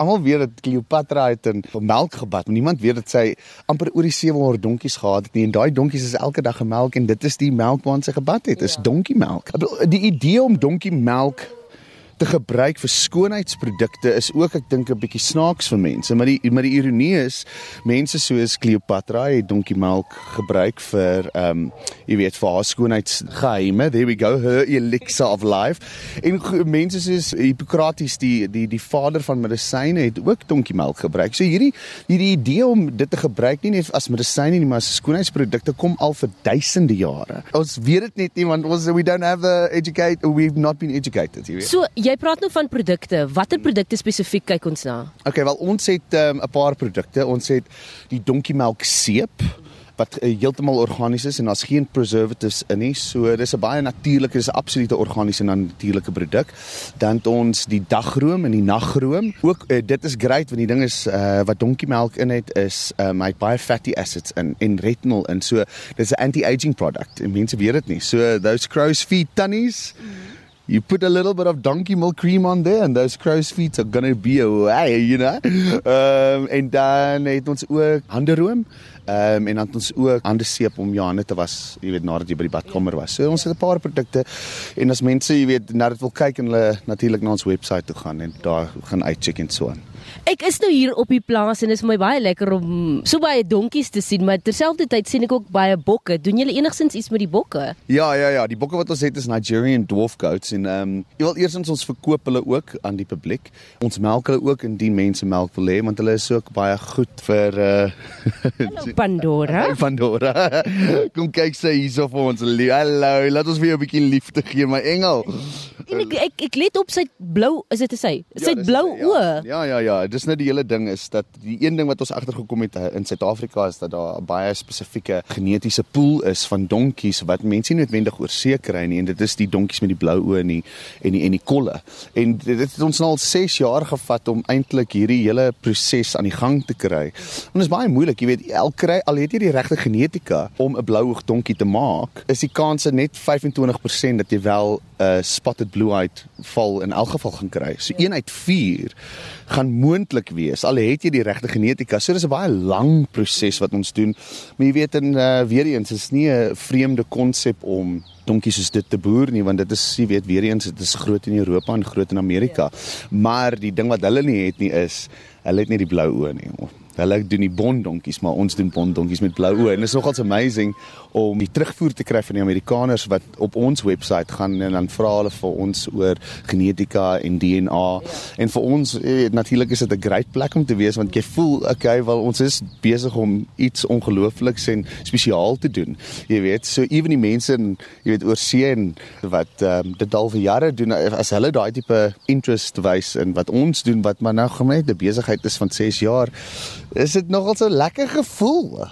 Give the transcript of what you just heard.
almal weet dat Cleopatra het in melk gebad, maar niemand weet dat sy amper oor die 700 donkies gehad het nie en daai donkies is elke dag gemelk en dit is die melk waarin sy gebad het, is ja. donkiemelk. Die idee om donkiemelk te gebruik vir skoonheidsprodukte is ook ek dink 'n bietjie snaaks vir mense, maar die maar die ironie is mense soos Cleopatra het donkie melk gebruik vir ehm um, jy weet vir haar skoonheidsgeheime. There we go, her elixir of life. En mense soos Hippokrates die die die vader van medisyne het ook donkie melk gebruik. So hierdie hierdie idee om dit te gebruik nie net as medisyne nie, maar as skoonheidsprodukte kom al vir duisende jare. Ons weet dit net nie want ons we don't have the educate we've not been educated, jy weet. So jy praat nou van produkte. Watter produkte spesifiek kyk ons na? Okay, wel ons het ehm, 'n um, paar produkte. Ons het die donkiemelk seep wat uh, heeltemal organies is en daar's geen preservatives in nie. So dis 'n baie natuurlike, dis 'n absolute organiese en natuurlike produk. Dan het ons die dagroom en die nagroom. Ook uh, dit is great want die ding is uh, wat donkiemelk in het is um, hy baie fatty acids in en retinol in. So dis 'n anti-aging product. En mense weet dit nie. So those crow's feet tannies mm -hmm you put a little bit of donkey milk cream on there and those crow's feet are going to be away, you know. Um, en dan het ons ook handeroom. Ehm um, en dan het ons ook hande seep om jou hande te was, jy weet nadat jy by die badkamer was. So ons het 'n paar produkte en as mense, jy weet, nadat wil kyk en hulle natuurlik na ons webwerf toe gaan en daar gaan uitcheck en so aan. Ek is nou hier op die plaas en dit is my baie lekker om so baie donkies te sien, maar terselfdertyd sien ek ook baie bokke. Doen julle enigsins iets met die bokke? Ja, ja, ja, die bokke wat ons het is Nigerian dwarf goats en ehm um, wil eersins ons verkoop hulle ook aan die publiek. Ons melk hulle ook indien mense melk wil hê want hulle is ook baie goed vir uh Hallo Pandora. Hey Pandora. Kom kyk sy hierso vir ons. Hallo, laat ons vir jou 'n bietjie liefde gee, my engel. En ek ek ek let op sy blou, is dit te sê? Sy ja, blou ja. oë. Ja, ja, ja, dis net die hele ding is dat die een ding wat ons agtergekom het eh, in Suid-Afrika is dat daar baie spesifieke genetiese pool is van donkies wat mense nie noodwendig oorseker kry nie en dit is die donkies met die blou oë en die en die en die kolle. En dit het ons nou al 6 jaar gevat om eintlik hierdie hele proses aan die gang te kry. En dit is baie moeilik, jy weet, elke kry al het jy die regte genetika om 'n blou oog donkie te maak, is die kans net 25% dat jy wel uh, spotted blue eyed val in elk geval gaan kry. So 1 uit 4 gaan moontlik wees al het jy die regte genetika. So dis 'n baie lang proses wat ons doen. Maar jy weet en uh, weer eens is nie 'n vreemde konsep om donkies soos dit te boer nie want dit is jy weet weer eens dit is groot in Europa en groot in Amerika. Maar die ding wat hulle nie het nie is hulle het nie die blou oë nie. Hulle doen die bonddonkies, maar ons doen bonddonkies met blou oë en dit is nogals amazing om die terugvoer te kry van die Amerikaners wat op ons webwerf gaan en dan vra hulle vir ons oor genetika en DNA. Ja. En vir ons eh, natuurlik is dit 'n great plek om te wees want jy voel okay, wel ons is besig om iets ongeloofliks en spesiaal te doen. Jy weet, so ewen die mense in jy weet oor see en wat um, dit al vir jare doen as hulle daai tipe interest wys in wat ons doen wat maar nou gemeente besigheid is van 6 jaar, is dit nogal so lekker gevoel.